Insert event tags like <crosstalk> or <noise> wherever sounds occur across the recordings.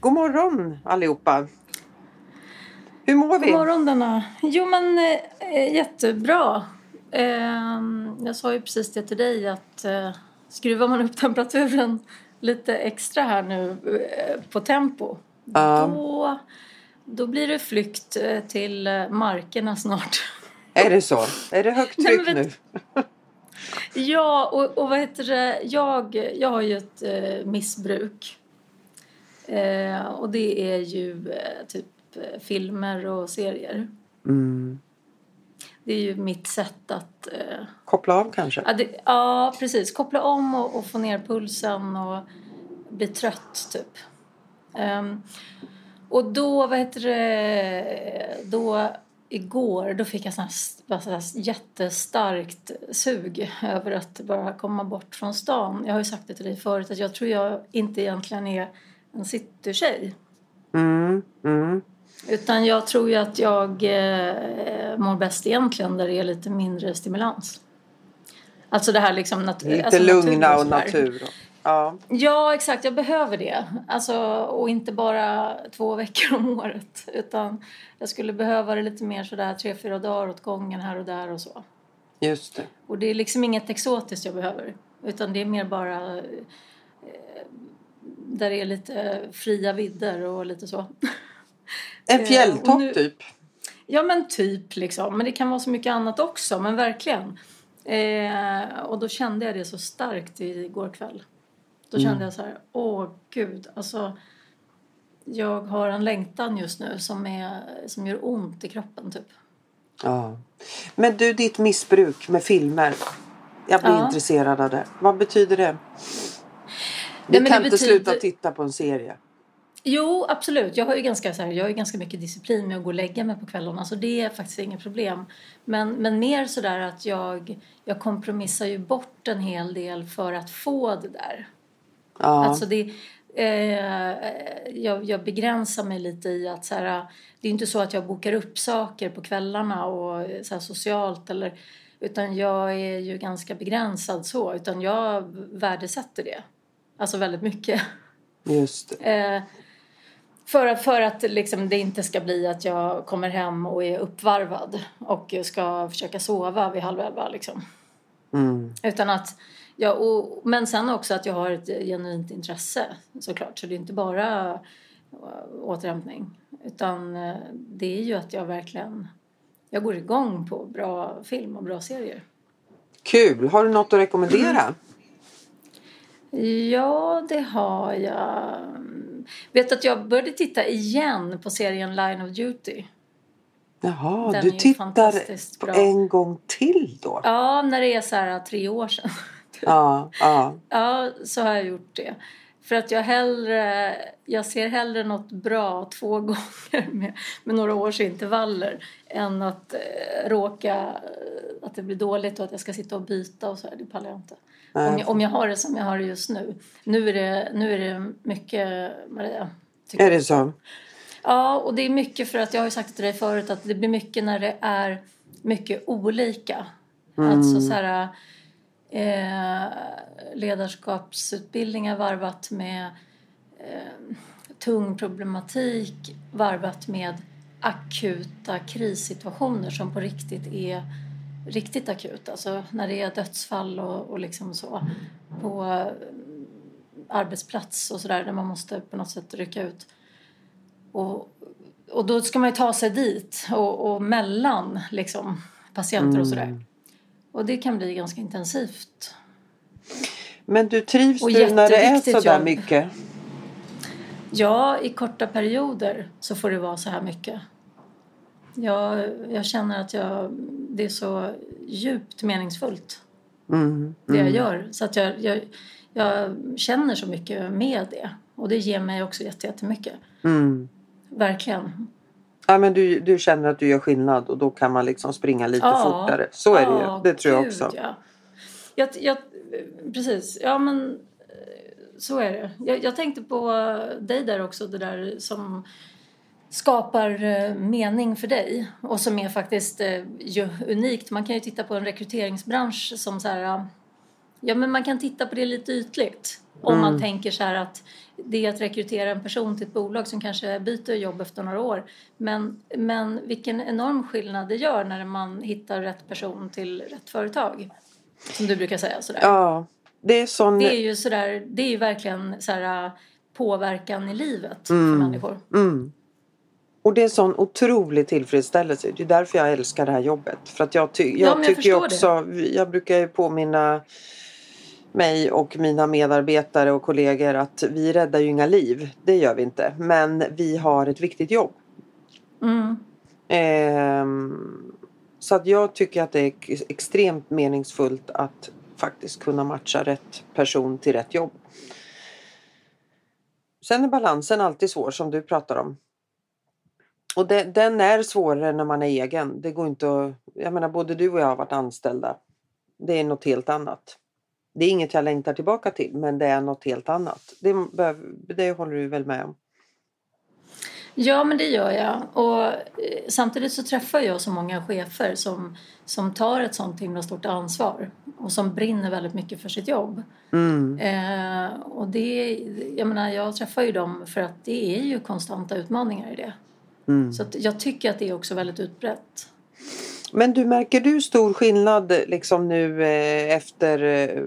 God morgon allihopa! Hur mår vi? God morgon Danna. Jo men eh, jättebra. Eh, jag sa ju precis det till dig att eh, skruvar man upp temperaturen lite extra här nu eh, på tempo Ja. då, då blir det flykt till markerna snart. <laughs> Är det så? Är det högt Nej, tryck men nu? Ja, och, och vad heter det? Jag, jag har ju ett missbruk. Eh, och det är ju eh, typ eh, filmer och serier. Mm. Det är ju mitt sätt att... Eh, Koppla av kanske? ja, det, ja, precis. Koppla om och, och få ner pulsen och bli trött, typ. Ehm, och då, vad heter det, då igår, då fick jag sån här, bara så här jättestarkt sug över att bara komma bort från stan. Jag har ju sagt det till dig förut att jag tror jag inte egentligen är en citytjej. Mm. Mm. Utan jag tror ju att jag eh, mår bäst egentligen där det är lite mindre stimulans. Alltså det här liksom... Nat- Lite alltså lugna och natur. Ja. Ja, exakt. Jag behöver det. Alltså, och inte bara två veckor om året. Utan jag skulle behöva det lite mer sådär tre, fyra dagar åt gången här och där och så. Just det. Och det är liksom inget exotiskt jag behöver. Utan det är mer bara eh, där det är lite fria vidder och lite så. En Eh, fjälltopp nu- typ? Ja men typ liksom. Men det kan vara så mycket annat också. Men verkligen. Eh, och då kände jag det så starkt igår kväll. Då kände jag så här, åh gud, alltså. Jag har en längtan just nu som, är, som gör ont i kroppen typ. Ja. Men du, ditt missbruk med filmer. Jag blir Ja. intresserad av det. Vad betyder det? Du kan inte sluta betyder- titta på en serie. Jo, absolut. Jag har ju ganska, så här, jag har ju ganska mycket disciplin med att gå och lägga mig på kvällarna. Så det är faktiskt inget problem. Men, men mer sådär att jag, jag kompromissar ju bort en hel del för att få det där. Ja. Alltså det, eh, jag, jag begränsar mig lite i att så här, det är inte så att jag bokar upp saker på kvällarna och så här, socialt eller utan jag är ju ganska begränsad så utan jag värdesätter det. Alltså väldigt mycket. Just det. Eh, för, att- för att liksom det inte ska bli att jag kommer hem och är uppvarvad och ska försöka sova vid halv elva liksom. Mm. Utan att jag, och, men sen också att jag har ett genuint intresse såklart. Så det är inte bara äh, återhämtning. Utan eh, det är ju att jag verkligen jag går igång på bra film och bra serier. Kul! Har du något att rekommendera? Ja, det har jag. Vet att jag började titta igen på serien Line of Duty. Jaha, Den du tittar på en gång till då? Ja, när det är så här tre år sedan. <laughs> Ja, ja. Ja, så har jag gjort det. För att jag hellre, jag ser hellre något bra två <laughs> gånger med, med några års intervaller än att eh, råka, eh, att det blir dåligt och att jag ska sitta och byta och så här, det pallar jag inte. Om jag, om jag har det som jag har det just nu. Nu är det, nu är det mycket, Maria. Är det så? Ja, och det är mycket för att jag har ju sagt till dig förut att det blir mycket när det är mycket olika. Alltså så här eh, ledarskapsutbildningar varvat med eh, tung problematik varvat med akuta krissituationer som på riktigt är riktigt akut. Alltså när det är dödsfall och, och liksom så på arbetsplats och sådär där man måste på något sätt rycka ut. Och, och då ska man ju ta sig dit och, och mellan liksom, patienter och sådär. Och det kan bli ganska intensivt. Men du trivs Och du när det är jätteviktigt så där jobb. mycket? Ja, i korta perioder så får det vara så här mycket. Jag, jag känner att jag, det är så djupt meningsfullt Mm. det jag gör. Så att jag, jag, jag känner så mycket med det. Och det ger mig också jätte- jättemycket. Mm. Verkligen. Ja, men du, du känner att du gör skillnad och då kan man liksom springa lite Ja. fortare. Så är det ju. Ja, Det tror jag också. Ja. Jag, jag, precis. Ja, men eh, så är det. Jag, jag tänkte på dig där också, det där som skapar eh, mening för dig och som är faktiskt eh, unikt. Man kan ju titta på en rekryteringsbransch som så här, Ja, men man kan titta på det lite ytligt. Om Mm. man tänker så här att det är att rekrytera en person till ett bolag som kanske byter jobb efter några år. Men, men vilken enorm skillnad det gör när man hittar rätt person till rätt företag. Som du brukar säga sådär. Ja, det är sån... Det är ju sådär, det är ju verkligen så här, påverkan i livet Mm. för människor. Mm. Och det är sån otrolig tillfredsställelse. Det är därför jag älskar det här jobbet. För att jag, ty- jag jag tycker också, jag brukar ju påminna mig och mina medarbetare och kollegor att vi räddar ju inga liv. Det gör vi inte. Men vi har ett viktigt jobb. Mm. Ehm, så att jag tycker att det är ex- extremt meningsfullt att faktiskt kunna matcha rätt person till rätt jobb. Sen är balansen alltid svår som du pratar om. Och det, den är svårare när man är egen. Det går inte att, jag menar både du och jag har varit anställda. Det är något helt annat. Det är inget jag längtar tillbaka till men det är något helt annat. Det, det håller du väl med om? Ja, men det gör jag. Och eh, samtidigt så träffar jag så många chefer som, som tar ett sånt himla stort ansvar och som brinner väldigt mycket för sitt jobb. Mm. Eh, och det, jag menar, jag träffar ju dem för att det är ju konstanta utmaningar i det. Mm. Så jag tycker att det är också väldigt utbrett. Men du, märker du stor skillnad liksom nu eh, efter eh,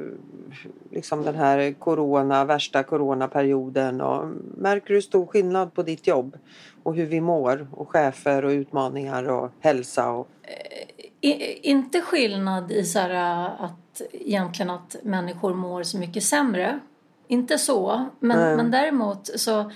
liksom den här corona, värsta coronaperioden? Och, märker du stor skillnad på ditt jobb och hur vi mår och chefer och utmaningar och hälsa? Och, I, inte skillnad i så här att egentligen att människor mår så mycket sämre. Inte så. Men, men däremot så eh,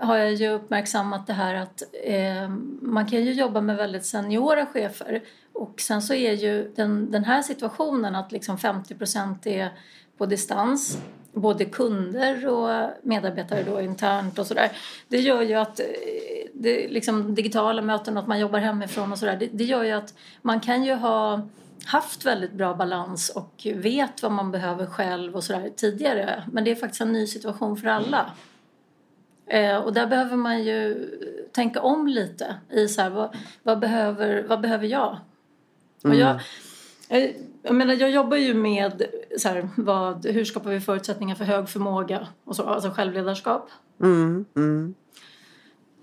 har jag ju uppmärksammat det här att eh, man kan ju jobba med väldigt seniora chefer och sen så är ju den, den här situationen att liksom 50% är på distans både kunder och medarbetare då internt och sådär. Det gör ju att eh, det, liksom digitala möten och att man jobbar hemifrån och sådär. Det, det gör ju att man kan ju ha haft väldigt bra balans och vet vad man behöver själv och sådär tidigare. Men det är faktiskt en ny situation för alla. Eh, och där behöver man ju tänka om lite i så här, vad, vad, behöver, vad behöver jag? Och jag, eh, jag menar, jag jobbar ju med så här, vad, hur skapar vi förutsättningar för hög förmåga och så, alltså självledarskap. mm, mm,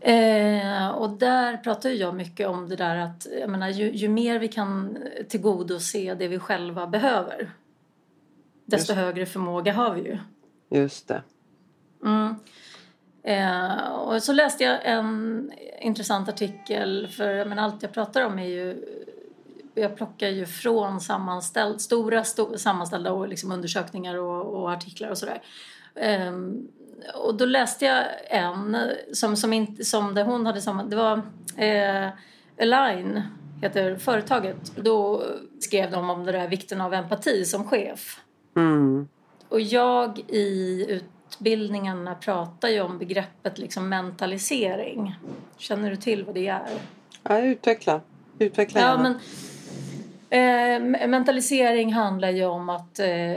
Eh, och där pratar jag mycket om det där att jag menar, ju, ju mer vi kan tillgodose det vi själva behöver desto Just. högre förmåga har vi ju. just det. Mm. Eh, och så läste jag en intressant artikel för menar, allt jag pratar om är ju jag plockar ju från sammanställd, stora sto, sammanställda och liksom undersökningar och, och artiklar och sådär. Ehm, och då läste jag en som, som, inte, som där hon hade samma, det var eh, Align heter företaget. Då skrev de om det där vikten av empati som chef. Mm, Och jag i utbildningarna pratar ju om begreppet liksom mentalisering. Känner du till vad det är? ja, utveckla. Utveckla Ja, gärna. men, eh, mentalisering handlar ju om att, eh,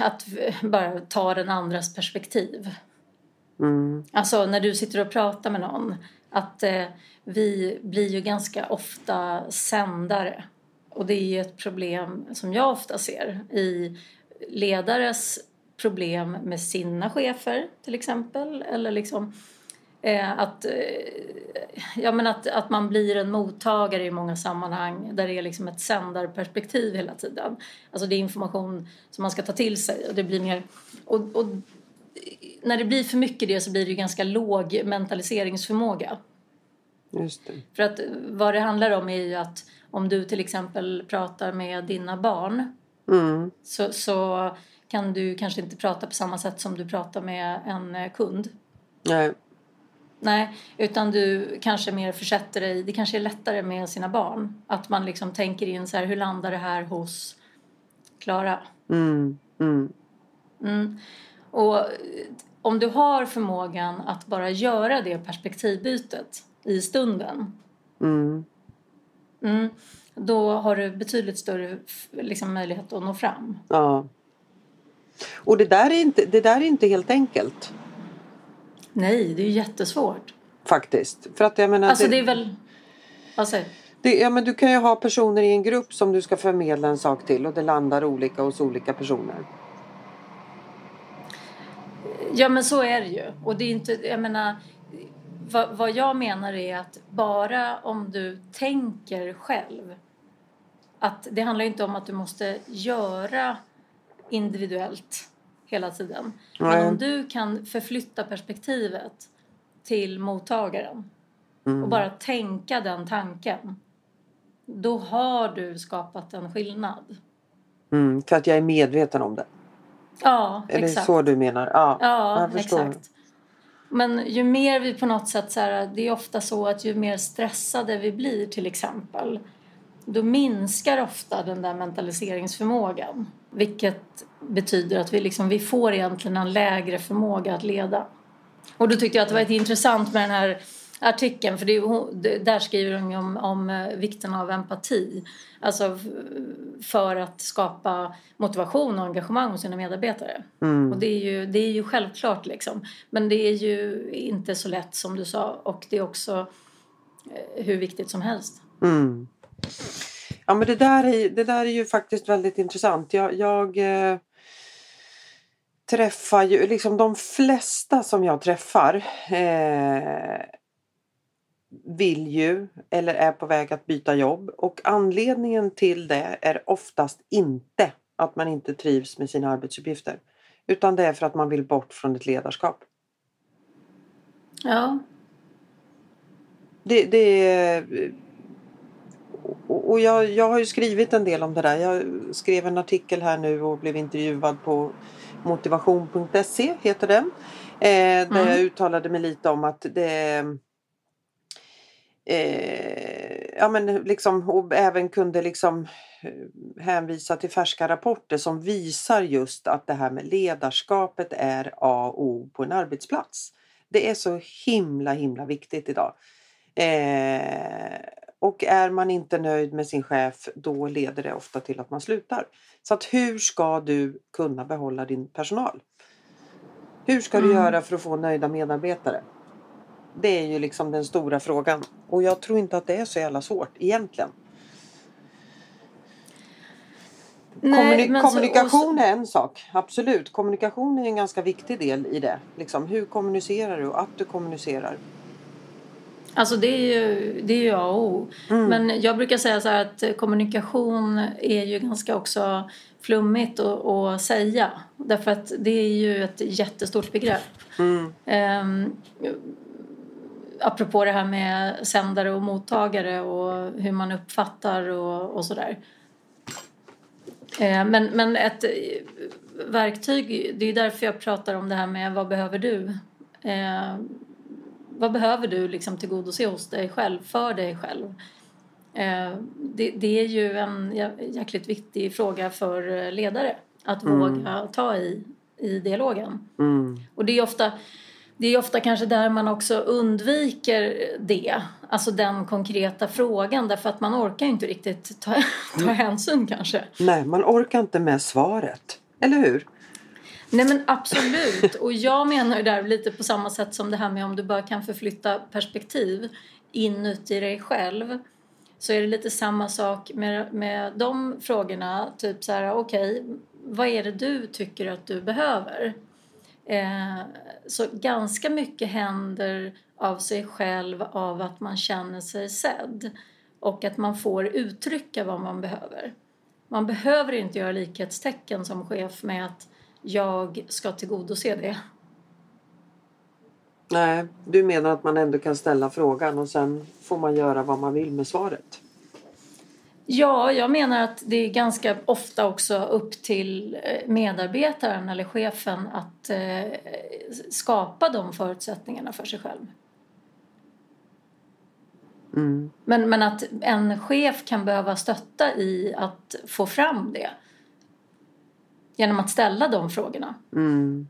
att bara ta den andras perspektiv. Mm, Alltså när du sitter och pratar med någon. Att eh, vi blir ju ganska ofta sändare. Och det är ju ett problem som jag ofta ser i ledares problem med sina chefer till exempel. Eller liksom eh, att, eh, ja, men att, att man blir en mottagare i många sammanhang där det är liksom ett sändarperspektiv hela tiden. Alltså det är information som man ska ta till sig och det blir mer... Och, och när det blir för mycket det så blir det ju ganska låg mentaliseringsförmåga. För att vad det handlar om är ju att om du till exempel pratar med dina barn Mm, så, så kan du kanske inte prata på samma sätt som du pratar med en eh, kund. nej. Nej, utan du kanske mer försätter dig, det kanske är lättare med sina barn. Att man liksom tänker in så här, hur landar det här hos Klara? Mm, mm, Mm. Och eh, om du har förmågan att bara göra det perspektivbytet i stunden mm. mm, då har du betydligt större liksom, möjlighet att nå fram. Ja. Och det där, är inte, det där är inte helt enkelt Nej, det är ju jättesvårt. faktiskt. För att jag menar, Alltså det, det är väl... Du? Det, ja, men du kan ju ha personer i en grupp som du ska förmedla en sak till och det landar olika hos olika personer. Ja men så är det ju. Och det är inte, jag menar, vad, vad jag menar är att bara om du tänker själv. Att det handlar inte om att du måste göra individuellt hela tiden. Nej. Men om du kan förflytta perspektivet till mottagaren och bara tänka den tanken. Då har du skapat en skillnad. Mm, för att jag är medveten om det. Ja, Är det exakt. så du menar? Ja, Ja, exakt. Men ju mer vi på något sätt så här, det är ofta så att ju mer stressade vi blir till exempel då minskar ofta den där mentaliseringsförmågan. Vilket betyder att vi, liksom, vi får egentligen en lägre förmåga att leda. Och då tyckte jag att det var ett intressant med den här artikeln för det är, där skriver hon om, om eh, vikten av empati. Alltså för att skapa motivation och engagemang hos sina medarbetare. Mm. Och det är, ju, det är ju självklart liksom. Men det är ju inte så lätt som du sa och det är också eh, hur viktigt som helst. Mm. Ja men det där, är, det där är ju faktiskt väldigt intressant. Jag, jag eh, träffar ju liksom de flesta som jag träffar eh, vill ju eller är på väg att byta jobb och anledningen till det är oftast inte att man inte trivs med sina arbetsuppgifter utan det är för att man vill bort från ett ledarskap. Ja, Det, det, och och jag, jag har ju skrivit en del om det där. Jag skrev en artikel här nu och blev intervjuad på motivation.se heter den. Eh, där Mm. jag uttalade mig lite om att det eh, ja men liksom och även kunde liksom eh, hänvisa till färska rapporter som visar just att det här med ledarskapet är A och O på en arbetsplats. Det är så himla himla viktigt idag. Eh, och är man inte nöjd med sin chef då leder det ofta till att man slutar. Så att hur ska du kunna behålla din personal? Hur ska du Mm. göra för att få nöjda medarbetare? Det är ju liksom den stora frågan. Och jag tror inte att det är så jävla svårt egentligen. Kommuni- men så- kommunikation är en sak, absolut. Kommunikation är en ganska viktig del i det. Liksom, hur kommunicerar du och att du kommunicerar. Alltså det är ju, det är ju A och O. Mm. Men jag brukar säga så här att kommunikation är ju ganska också flummigt att, säga. Därför att det är ju ett jättestort begrepp. Mm. Um, apropå det här med sändare och mottagare och hur man uppfattar och, och sådär. Eh, men, men ett verktyg, det är därför jag pratar om det här med vad behöver du? Vad behöver du liksom tillgodose hos dig själv, för dig själv? Eh, det, det är ju en jä- jäkligt viktig fråga för eh, ledare att Mm. våga ta i, i dialogen. Mm. Och det är ofta, det är ofta kanske där man också undviker det. Alltså den konkreta frågan därför att man orkar inte riktigt ta, <laughs> ta hänsyn kanske. Nej, man orkar inte med svaret. Eller hur? Nej men absolut. Och jag menar ju där lite på samma sätt som det här med om du bara kan förflytta perspektiv inuti dig själv. Så är det lite samma sak med, med de frågorna. Typ så här, okej, vad är det du tycker att du behöver? Eh, så ganska mycket händer av sig själv av att man känner sig sedd. Och att man får uttrycka vad man behöver. Man behöver inte göra likhetstecken som chef med att jag ska tillgodose det. Nej, du menar att man ändå kan ställa frågan och sen får man göra vad man vill med svaret. Ja, jag menar att det är ganska ofta också upp till eh, medarbetaren eller chefen att eh, skapa de förutsättningarna för sig själv. Mm. Men, men att en chef kan behöva stötta i att få fram det. Genom att ställa de frågorna. Mm.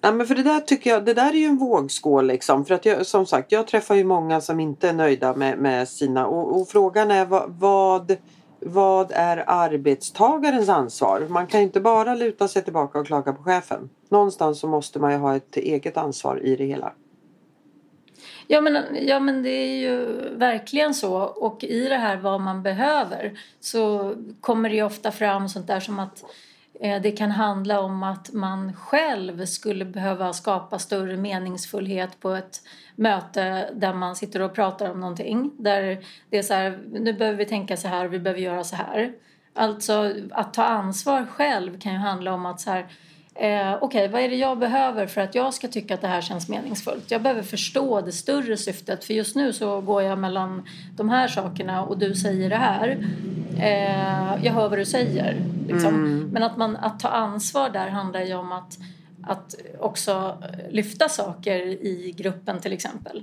Ja, men för det där tycker jag, det där är ju en vågskål liksom. För att jag, som sagt, jag träffar ju många som inte är nöjda med, med sina och, och frågan är vad, vad, vad är arbetstagarens ansvar? Man kan ju inte bara luta sig tillbaka och klaga på chefen. Någonstans så måste man ju ha ett eget ansvar i det hela. Ja men, ja men det är ju verkligen så. Och i det här vad man behöver så kommer det ju ofta fram sånt där som att eh, det kan handla om att man själv skulle behöva skapa större meningsfullhet på ett möte där man sitter och pratar om någonting. Där det är så här, nu behöver vi tänka så här, vi behöver göra så här. Alltså att ta ansvar själv kan ju handla om att så här, Eh, Okej, okay, vad är det jag behöver för att jag ska tycka att det här känns meningsfullt? Jag behöver förstå det större syftet för just nu så går jag mellan de här sakerna och du säger det här. Eh, jag hör vad du säger. Liksom. Mm. Men att, man, att ta ansvar där handlar ju om att, att också lyfta saker i gruppen till exempel.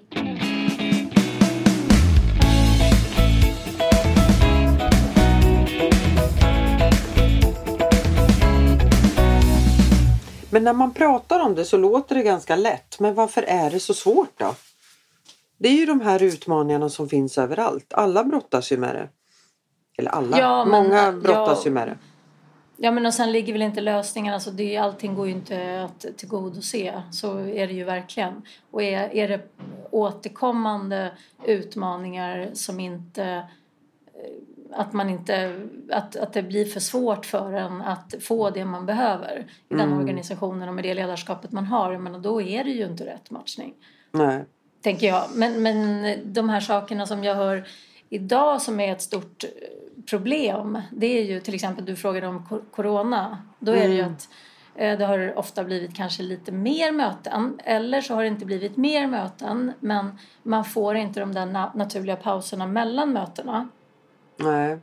Men när man pratar om det så låter det ganska lätt. Men varför är det så svårt då? Det är ju de här utmaningarna som finns överallt. Alla brottas ju med det. Eller alla, ja, men, många brottas ja, ju med det. Ja men och sen ligger väl inte lösningen, alltså det, allting går ju inte att tillgodose. Så är det ju verkligen. Och är, är det återkommande utmaningar som inte att, man inte, att, att det blir för svårt för en att få det man behöver i den mm. organisationen och med det ledarskapet man har. Men då är det ju inte rätt matchning. Nej. Tänker jag. Men, men de här sakerna som jag hör idag som är ett stort problem. Det är ju till exempel, du frågade om corona. Då är mm. det ju mm. att eh, det har ofta blivit kanske lite mer möten eller så har det inte blivit mer möten men man får inte de där naturliga pauserna mellan mötena. Nej.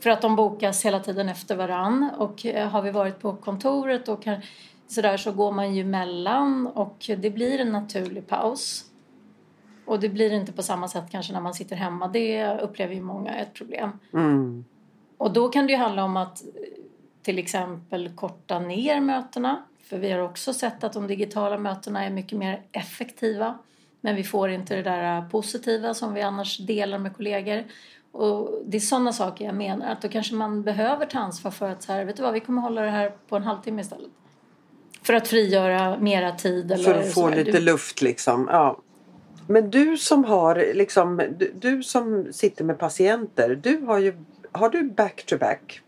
För att de bokas hela tiden efter varann och eh, har vi varit på kontoret och kan, sådär så går man ju mellan och det blir en naturlig paus. Och det blir inte på samma sätt kanske när man sitter hemma. Det upplever ju många är ett problem. Mm. Och då kan det ju handla om att till exempel korta ner mötena. För vi har också sett att de digitala mötena är mycket mer effektiva. Men vi får inte det där positiva som vi annars delar med kollegor. Och det är sådana saker jag menar. Att då kanske man behöver ta ansvar för att så här, vet du vad, vi kommer hålla det här på en halvtimme istället. För att frigöra mera tid. Eller för att få lite du... luft liksom. Ja. Men du som har liksom, du, du, som sitter med patienter. Du har ju, har du back to back?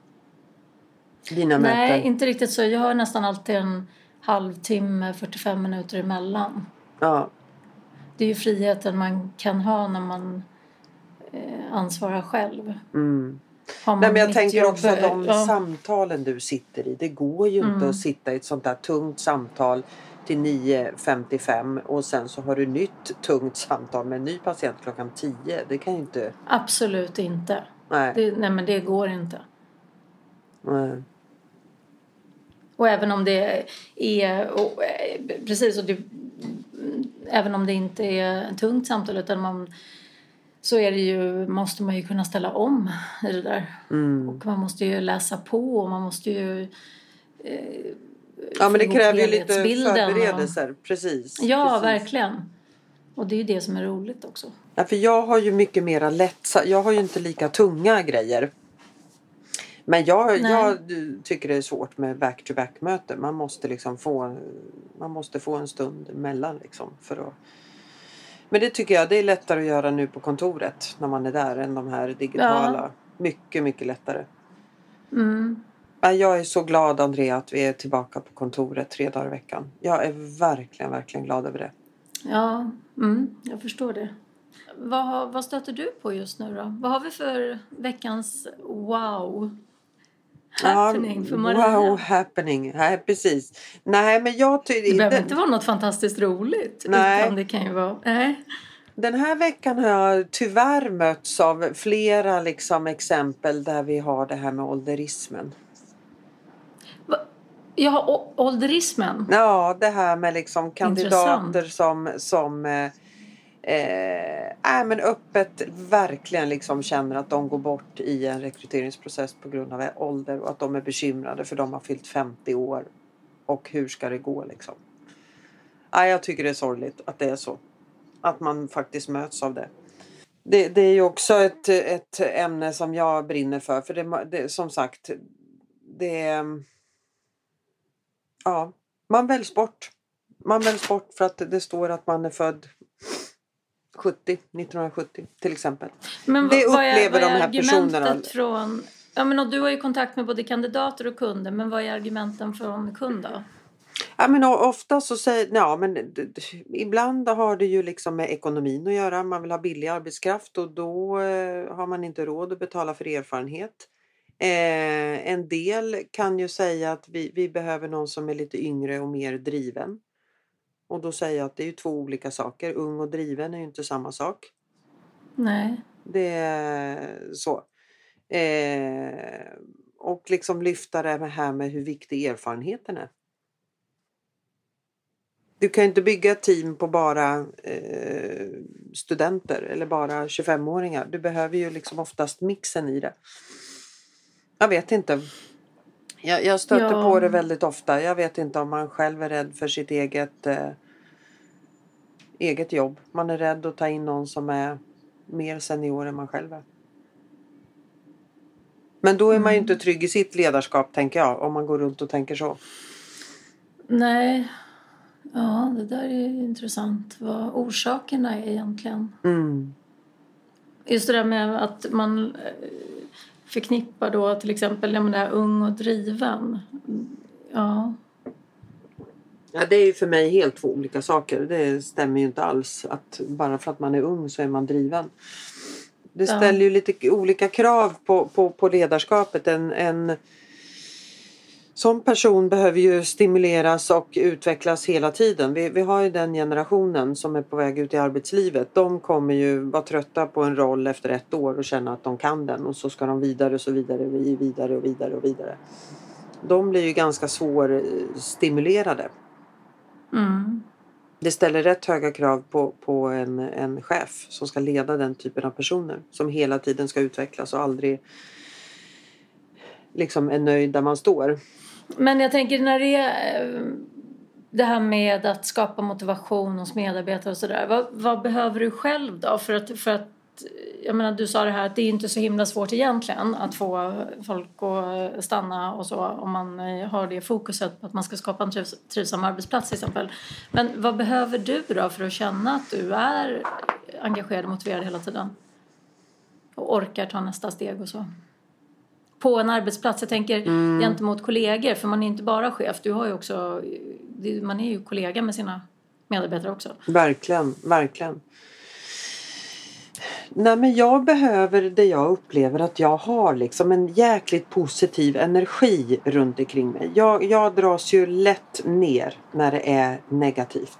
Dina Nej, möten? inte riktigt så. Jag har nästan alltid en halvtimme, 45 minuter emellan. Ja. Det är ju friheten man kan ha när man ansvara själv. Mm. Nej, men jag tänker också att de ja. samtalen du sitter i. Det går ju mm. inte att sitta i ett sånt där tungt samtal till 9.55 och sen så har du nytt tungt samtal med en ny patient klockan 10. Det kan ju inte... Absolut inte. Nej, det, nej men det går inte. Nej. Och även om det är... Och, eh, precis, och det, även om det inte är ett tungt samtal utan man så är det ju, måste man ju kunna ställa om i det där. Mm. Och man måste ju läsa på och man måste ju eh, Ja men det kräver ju lite förberedelser, och... precis. Ja, precis. verkligen. Och det är ju det som är roligt också. Ja, för jag har ju mycket mera lätt, jag har ju inte lika tunga grejer. Men jag, jag tycker det är svårt med back-to-back möten. Man måste liksom få, man måste få en stund emellan liksom för att men det tycker jag det är lättare att göra nu på kontoret när man är där än de här digitala. Ja. Mycket, mycket lättare. Mm. Jag är så glad Andrea att vi är tillbaka på kontoret tre dagar i veckan. Jag är verkligen, verkligen glad över det. Ja, mm, jag förstår det. Vad, vad stöter du på just nu då? Vad har vi för veckans wow? Happening för Maria. Wow happening, nej precis. Nej men jag Det behöver inte vara något fantastiskt roligt. Nej. Utan det kan ju vara, nej. Den här veckan har jag tyvärr mötts av flera liksom, exempel där vi har det här med ålderismen. Ja, ålderismen? Ja, det här med liksom kandidater Intressant. som, som eh, äh, men öppet verkligen liksom känner att de går bort i en rekryteringsprocess på grund av ålder och att de är bekymrade för de har fyllt 50 år. Och hur ska det gå liksom? Äh, jag tycker det är sorgligt att det är så. Att man faktiskt möts av det. Det, det är ju också ett, ett ämne som jag brinner för. För det, det som sagt, det... Ja, man väljs bort. Man väljs bort för att det står att man är född 70, 1970 till exempel. Men Det vad är, upplever vad är de här personerna. Från, ja, men och du har ju kontakt med både kandidater och kunder, men vad är argumenten från kund då? Ja, men ofta så säger, ja men ibland har det ju liksom med ekonomin att göra. Man vill ha billig arbetskraft och då eh, har man inte råd att betala för erfarenhet. Eh, en del kan ju säga att vi, vi behöver någon som är lite yngre och mer driven. Och då säger jag att det är ju två olika saker. Ung och driven är ju inte samma sak. Nej. Det är så. Eh, och liksom lyfta det här med hur viktig erfarenheten är. Du kan ju inte bygga ett team på bara eh, studenter eller bara 25-åringar. Du behöver ju liksom oftast mixen i det. Jag vet inte. Jag, jag stöter Ja. på det väldigt ofta. Jag vet inte om man själv är rädd för sitt eget, eh, eget jobb. Man är rädd att ta in någon som är mer senior än man själv är. Men då är man ju Mm. inte trygg i sitt ledarskap tänker jag. Om man går runt och tänker så. Nej. Ja, det där är ju intressant. Vad orsakerna är egentligen. Mm. Just det där med att man eh, förknippar då till exempel jag menar, ung och driven. Ja. Ja, det är ju för mig helt två olika saker. Det stämmer ju inte alls. Att bara för att man är ung så är man driven. Det Ja. ställer ju lite olika krav på, på, på ledarskapet. En, en sån person behöver ju stimuleras och utvecklas hela tiden. Vi, vi har ju den generationen som är på väg ut i arbetslivet. De kommer ju vara trötta på en roll efter ett år och känna att de kan den och så ska de vidare och så vidare, vi- vidare och vidare och vidare. De blir ju ganska svårstimulerade. Mm. Det ställer rätt höga krav på, på en, en chef som ska leda den typen av personer. Som hela tiden ska utvecklas och aldrig liksom är nöjd där man står. Men jag tänker när det är det här med att skapa motivation hos medarbetare och sådär. Vad, vad behöver du själv då? För att, för att, jag menar du sa det här att det är inte så himla svårt egentligen att få folk att stanna och så om man eh, har det fokuset på att man ska skapa en trivs, trivsam arbetsplats till exempel. Men vad behöver du då för att känna att du är engagerad och motiverad hela tiden? Och orkar ta nästa steg och så? På en arbetsplats. Jag tänker gentemot kollegor, för man är inte bara chef. Du har ju också, man är ju kollega med sina medarbetare också. Verkligen, verkligen. Nej men jag behöver det jag upplever att jag har liksom en jäkligt positiv energi runt omkring mig. Jag, jag dras ju lätt ner när det är negativt.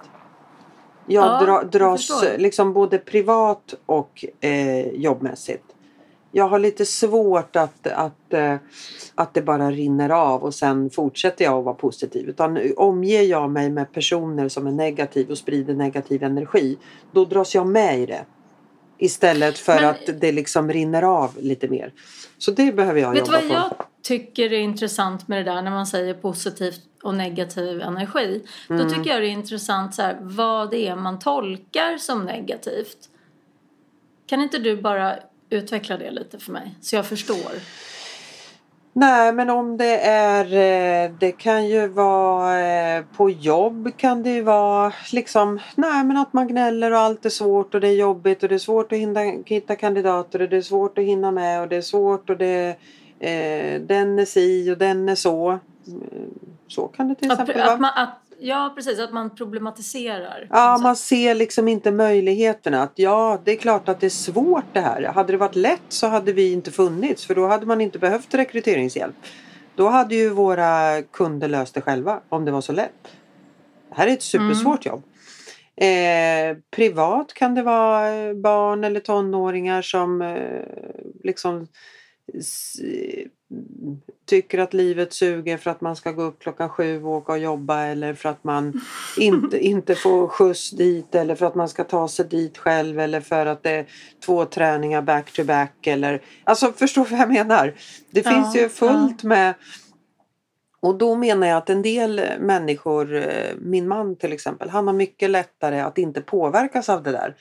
Jag Ja, dra, jag dras förstår. liksom både privat och eh, jobbmässigt. Jag har lite svårt att, att, eh, att det bara rinner av och sen fortsätter jag att vara positiv. Utan omger jag mig med personer som är negativa och sprider negativ energi, då dras jag med i det. Istället för Men- att det liksom rinner av lite mer. Så det behöver jag Vet du jobba vad på. jag tycker är intressant med det där när man säger positiv och negativ energi? Mm. Då tycker jag det är intressant så här, vad det är man tolkar som negativt. Kan inte du bara utveckla det lite för mig så jag förstår? Nej men om det är eh, Det kan ju vara eh, På jobb kan det ju vara liksom Nej men att man gnäller och allt är svårt och det är jobbigt och det är svårt att hinna, hitta kandidater och det är svårt att hinna med och det är svårt och det eh, Den är si och den är så Mm, Så kan det till exempel vara. att man, att, ja, precis. Att man problematiserar. Ja, man ser liksom inte möjligheterna. Att ja, det är klart att det är svårt det här. Hade det varit lätt så hade vi inte funnits för då hade man inte behövt rekryteringshjälp. Då hade ju våra kunder löst det själva om det var så lätt. Det här är ett supersvårt jobb. Eh, privat kan det vara eh, barn eller tonåringar som eh, liksom tycker att livet suger för att man ska gå upp klockan sju och åka och jobba eller för att man inte, <laughs> inte får skjuts dit eller för att man ska ta sig dit själv eller för att det är två träningar back to back eller alltså förstår du vad jag menar? Det Ja, finns ju fullt med och då menar jag att en del människor, eh, min man till exempel, han har mycket lättare att inte påverkas av det där.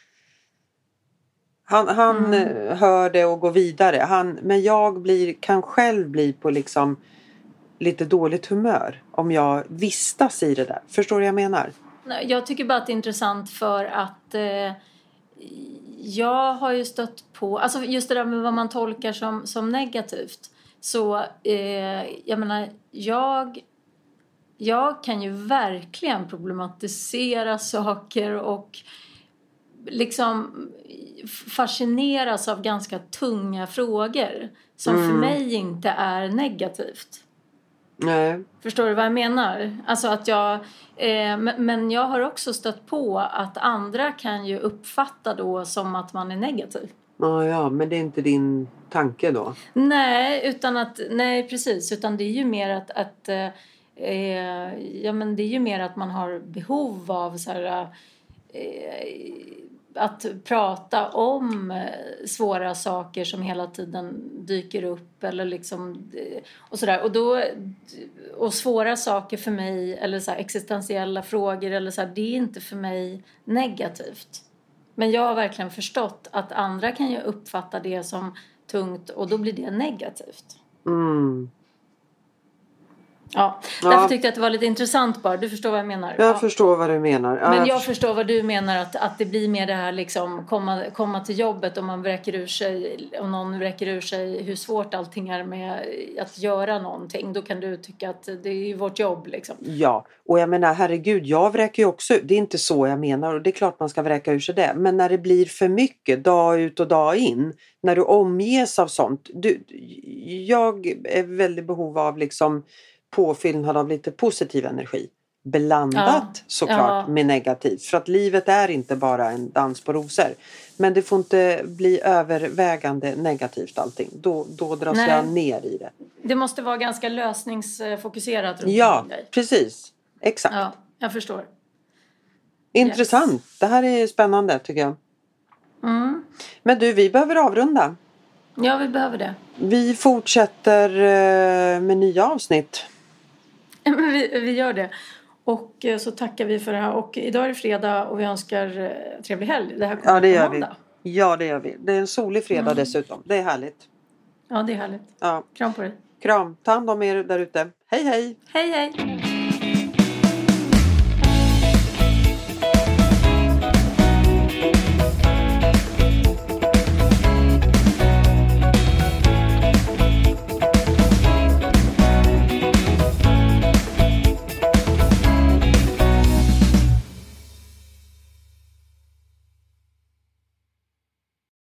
Han, han Mm. eh, hör det och går vidare. Han, men jag blir, kan själv bli på liksom lite dåligt humör om jag vistas i det där. Förstår du vad jag menar? Jag tycker bara att det är intressant för att eh, jag har ju stött på, alltså just det där med vad man tolkar som, som negativt. Så eh, jag menar, jag, jag kan ju verkligen problematisera saker och liksom fascineras av ganska tunga frågor som Mm. för mig inte är negativt. Nej. Förstår du vad jag menar? Alltså att jag, eh, men- jag har också stött på att andra kan ju uppfatta då som att man är negativ. Ja, ja, men det är inte din tanke då? Nej, utan att, nej precis, utan det är ju mer att, att eh, eh, ja men det är ju mer att man har behov av så här, eh, att prata om eh, svåra saker som hela tiden dyker upp eller liksom eh, och sådär och då och svåra saker för mig eller så här, existentiella frågor eller så här, det är inte för mig negativt. Men jag har verkligen förstått att andra kan ju uppfatta det som tungt och då blir det negativt. Mm. Ja, Ja. därför tyckte jag att det var lite intressant bara. Du förstår vad jag menar? Jag Ja. förstår vad du menar. Ja, Men jag förstår. förstår vad du menar att, att det blir mer det här liksom komma, komma till jobbet och man vräker ur sig om någon vräker ur sig hur svårt allting är med att göra någonting. Då kan du tycka att det är vårt jobb liksom. Ja, och jag menar herregud, jag vräker ju också Det är inte så jag menar och det är klart man ska vräka ur sig det. Men när det blir för mycket dag ut och dag in. När du omges av sånt. Du, jag är väldigt behov av liksom påfyllnad av lite positiv energi. Blandat Ja, såklart ja. med negativt. För att livet är inte bara en dans på rosor. Men det får inte bli övervägande negativt allting. Då, då dras Nej. jag ner i det. Det måste vara ganska lösningsfokuserat Ja, precis. Exakt. Ja, jag förstår. Intressant. Det här är spännande tycker jag. Mm. Men du, vi behöver avrunda. Ja, vi behöver det. Vi fortsätter eh, med nya avsnitt. <laughs> Men vi, vi gör det. Och eh, så tackar vi för det här. Och idag är det fredag och vi önskar eh, trevlig helg. Det här kommer Ja, det gör vi. Ja, det gör vi. Det är en solig fredag Mm. dessutom. Det är härligt. Ja, det är härligt. Ja. Kram på dig. Kram. Ta hand om er där ute. Hej, hej! Hej, hej!